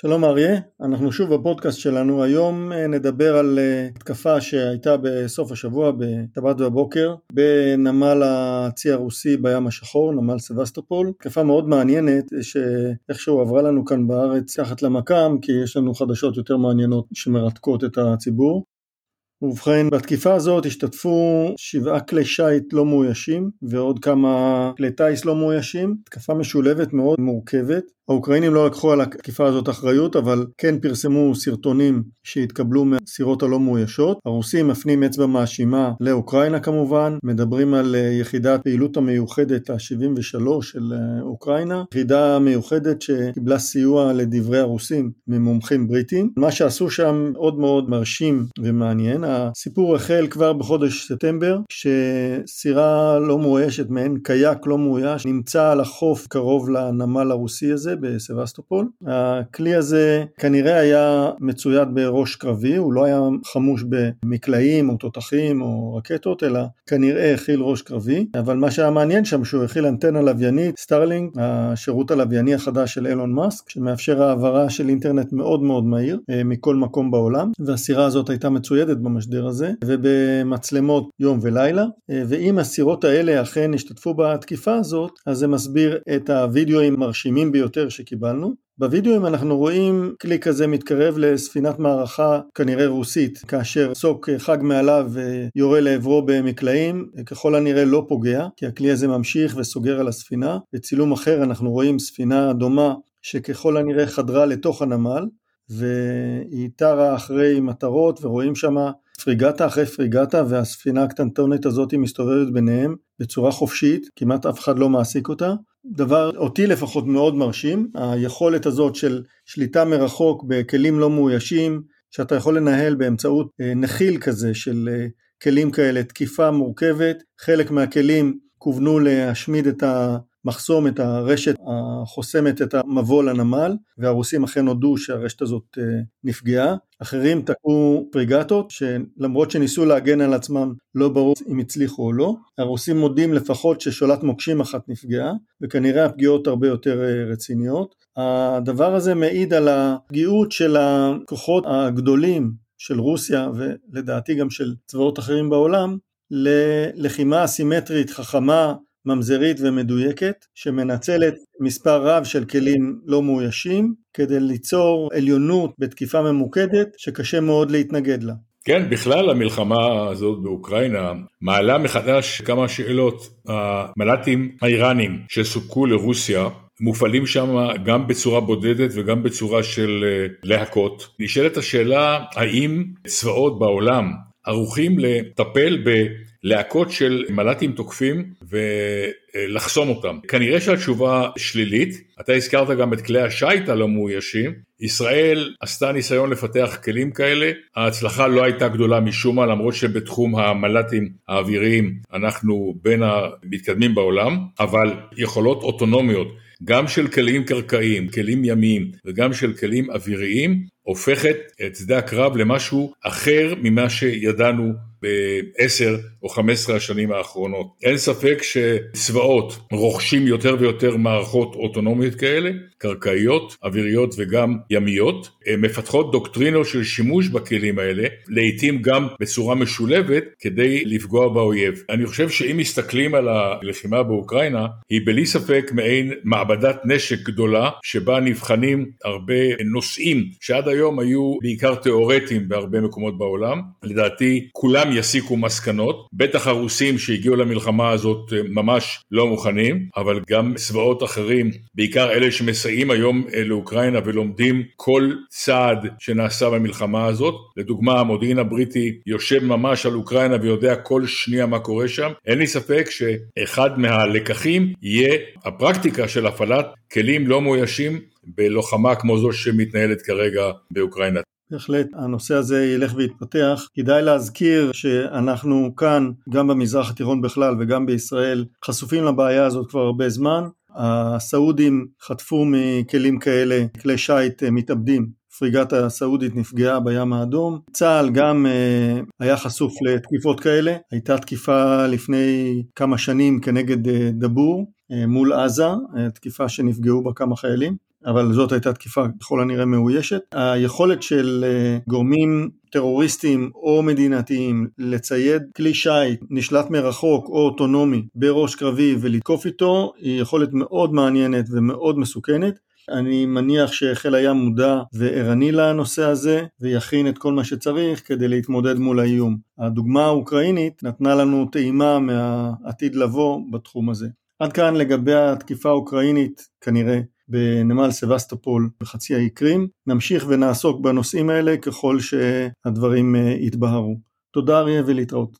שלום אריה, אנחנו שוב בפודקאסט שלנו, היום אה, נדבר על אה, התקפה שהייתה בסוף השבוע בשבת בבוקר בנמל הצי הרוסי בים השחור, נמל סבסטופול, התקפה מאוד מעניינת שאיכשהו עברה לנו כאן בארץ מתחת לרדאר כי יש לנו חדשות יותר מעניינות שמרתקות את הציבור. ובכן, בתקיפה הזאת השתתפו שבעה כלי שיט לא מאוישים ועוד כמה כלי טיס לא מאוישים, תקפה משולבת מאוד מורכבת האוקראינים לא לקחו על התקיפה הזאת אחריות, אבל כן פרסמו סרטונים שהתקבלו מהסירות הלא מאוישות. הרוסים מפנים אצבע מאשימה לאוקראינה כמובן, מדברים על אה, יחידת פעילות המיוחדת ה-73 של אה, אוקראינה, יחידה מיוחדת שקיבלה סיוע לדברי הרוסים ממומחים בריטים. מה שעשו שם מאוד מאוד מרשים ומעניין. הסיפור החל כבר בחודש ספטמבר, כשסירה לא מאוישת, מעין קייק לא מאויש, נמצא על החוף קרוב לנמל הרוסי הזה. בסבסטופול. הכלי הזה כנראה היה מצויד בראש קרבי, הוא לא היה חמוש במקלעים או תותחים או רקטות, אלא כנראה הכיל ראש קרבי, אבל מה שהיה מעניין שם שהוא הכיל אנטנה לוויינית, סטארלינק, השירות הלווייני החדש של אילון מאסק, שמאפשר העברה של אינטרנט מאוד מאוד מהיר אה, מכל מקום בעולם, והסירה הזאת הייתה מצוידת במשדר הזה, ובמצלמות יום ולילה, אה, ואם הסירות האלה אכן השתתפו בתקיפה הזאת, אז זה מסביר את הווידאוים המרשימים ביותר שקיבלנו. בווידאוים אנחנו רואים כלי כזה מתקרב לספינת מערכה כנראה רוסית, כאשר מסוק חג מעליו ויורה לעברו במקלעים, ככל הנראה לא פוגע, כי הכלי הזה ממשיך וסוגר על הספינה. בצילום אחר אנחנו רואים ספינה דומה שככל הנראה חדרה לתוך הנמל, והיא טרה אחרי מטרות ורואים שמה פריגטה אחרי פריגטה והספינה הקטנטונת הזאת מסתובבת ביניהם בצורה חופשית, כמעט אף אחד לא מעסיק אותה. דבר אותי לפחות מאוד מרשים, היכולת הזאת של שליטה מרחוק בכלים לא מאוישים, שאתה יכול לנהל באמצעות אה, נחיל כזה של אה, כלים כאלה, תקיפה מורכבת, חלק מהכלים כוונו להשמיד את המחסום, את הרשת החוסמת את המבוא לנמל, והרוסים אכן הודו שהרשת הזאת אה, נפגעה. אחרים תקעו פריגטות, שלמרות שניסו להגן על עצמם לא ברור אם הצליחו או לא. הרוסים מודים לפחות ששולט מוקשים אחת נפגעה, וכנראה הפגיעות הרבה יותר אה, רציניות. הדבר הזה מעיד על הפגיעות של הכוחות הגדולים של רוסיה, ולדעתי גם של צבאות אחרים בעולם, ללחימה אסימטרית חכמה ממזרית ומדויקת שמנצלת מספר רב של כלים לא מאוישים כדי ליצור עליונות בתקיפה ממוקדת שקשה מאוד להתנגד לה. כן, בכלל המלחמה הזאת באוקראינה מעלה מחדש כמה שאלות. המל"טים האיראנים שסופקו לרוסיה מופעלים שם גם בצורה בודדת וגם בצורה של אה, להקות. נשאלת השאלה האם צבאות בעולם ערוכים לטפל בלהקות של מל"טים תוקפים ולחסום אותם. כנראה שהתשובה שלילית, אתה הזכרת גם את כלי השיט הלא מאוישים, ישראל עשתה ניסיון לפתח כלים כאלה, ההצלחה לא הייתה גדולה משום מה למרות שבתחום המל"טים האוויריים אנחנו בין המתקדמים בעולם, אבל יכולות אוטונומיות גם של כלים קרקעיים, כלים ימיים וגם של כלים אוויריים, הופכת את שדה הקרב למשהו אחר ממה שידענו בעשר או חמש עשרה השנים האחרונות. אין ספק שצבאות רוכשים יותר ויותר מערכות אוטונומיות כאלה, קרקעיות, אוויריות וגם ימיות, מפתחות דוקטרינות של שימוש בכלים האלה, לעיתים גם בצורה משולבת כדי לפגוע באויב. אני חושב שאם מסתכלים על הלחימה באוקראינה, היא בלי ספק מעין מעבדת נשק גדולה, שבה נבחנים הרבה נושאים שעד היום היו בעיקר תיאורטיים בהרבה מקומות בעולם. לדעתי כולם יסיקו מסקנות, בטח הרוסים שהגיעו למלחמה הזאת אה, ממש לא מוכנים, אבל גם צבאות אחרים, בעיקר אלה שמסייעים היום אה, לאוקראינה ולומדים כל צעד שנעשה במלחמה הזאת. לדוגמה, המודיעין הבריטי יושב ממש על אוקראינה ויודע כל שנייה מה קורה שם. אין לי ספק שאחד מהלקחים יהיה הפרקטיקה של הפעלת כלים לא מאוישים בלוחמה כמו זו שמתנהלת כרגע באוקראינה. בהחלט הנושא הזה ילך ויתפתח. כדאי להזכיר שאנחנו כאן, גם במזרח התיכון בכלל וגם בישראל, חשופים לבעיה הזאת כבר הרבה זמן. הסעודים חטפו מכלים כאלה כלי שיט מתאבדים. פריגת הסעודית נפגעה בים האדום. צה"ל גם uh, היה חשוף לתקיפות כאלה. הייתה תקיפה לפני כמה שנים כנגד uh, דבור uh, מול עזה, uh, תקיפה שנפגעו בה כמה חיילים. אבל זאת הייתה תקיפה ככל הנראה מאוישת. היכולת של אה, גורמים טרוריסטים או מדינתיים לצייד כלי שיט נשלט מרחוק או אוטונומי בראש קרבי ולתקוף איתו היא יכולת מאוד מעניינת ומאוד מסוכנת. אני מניח שחיל הים מודע וערני לנושא הזה ויכין את כל מה שצריך כדי להתמודד מול האיום. הדוגמה האוקראינית נתנה לנו טעימה מהעתיד לבוא בתחום הזה. עד כאן לגבי התקיפה האוקראינית כנראה בנמל סבסטופול בחצי האי קרים. נמשיך ונעסוק בנושאים האלה ככל שהדברים אה, יתבהרו. תודה אריה ולהתראות.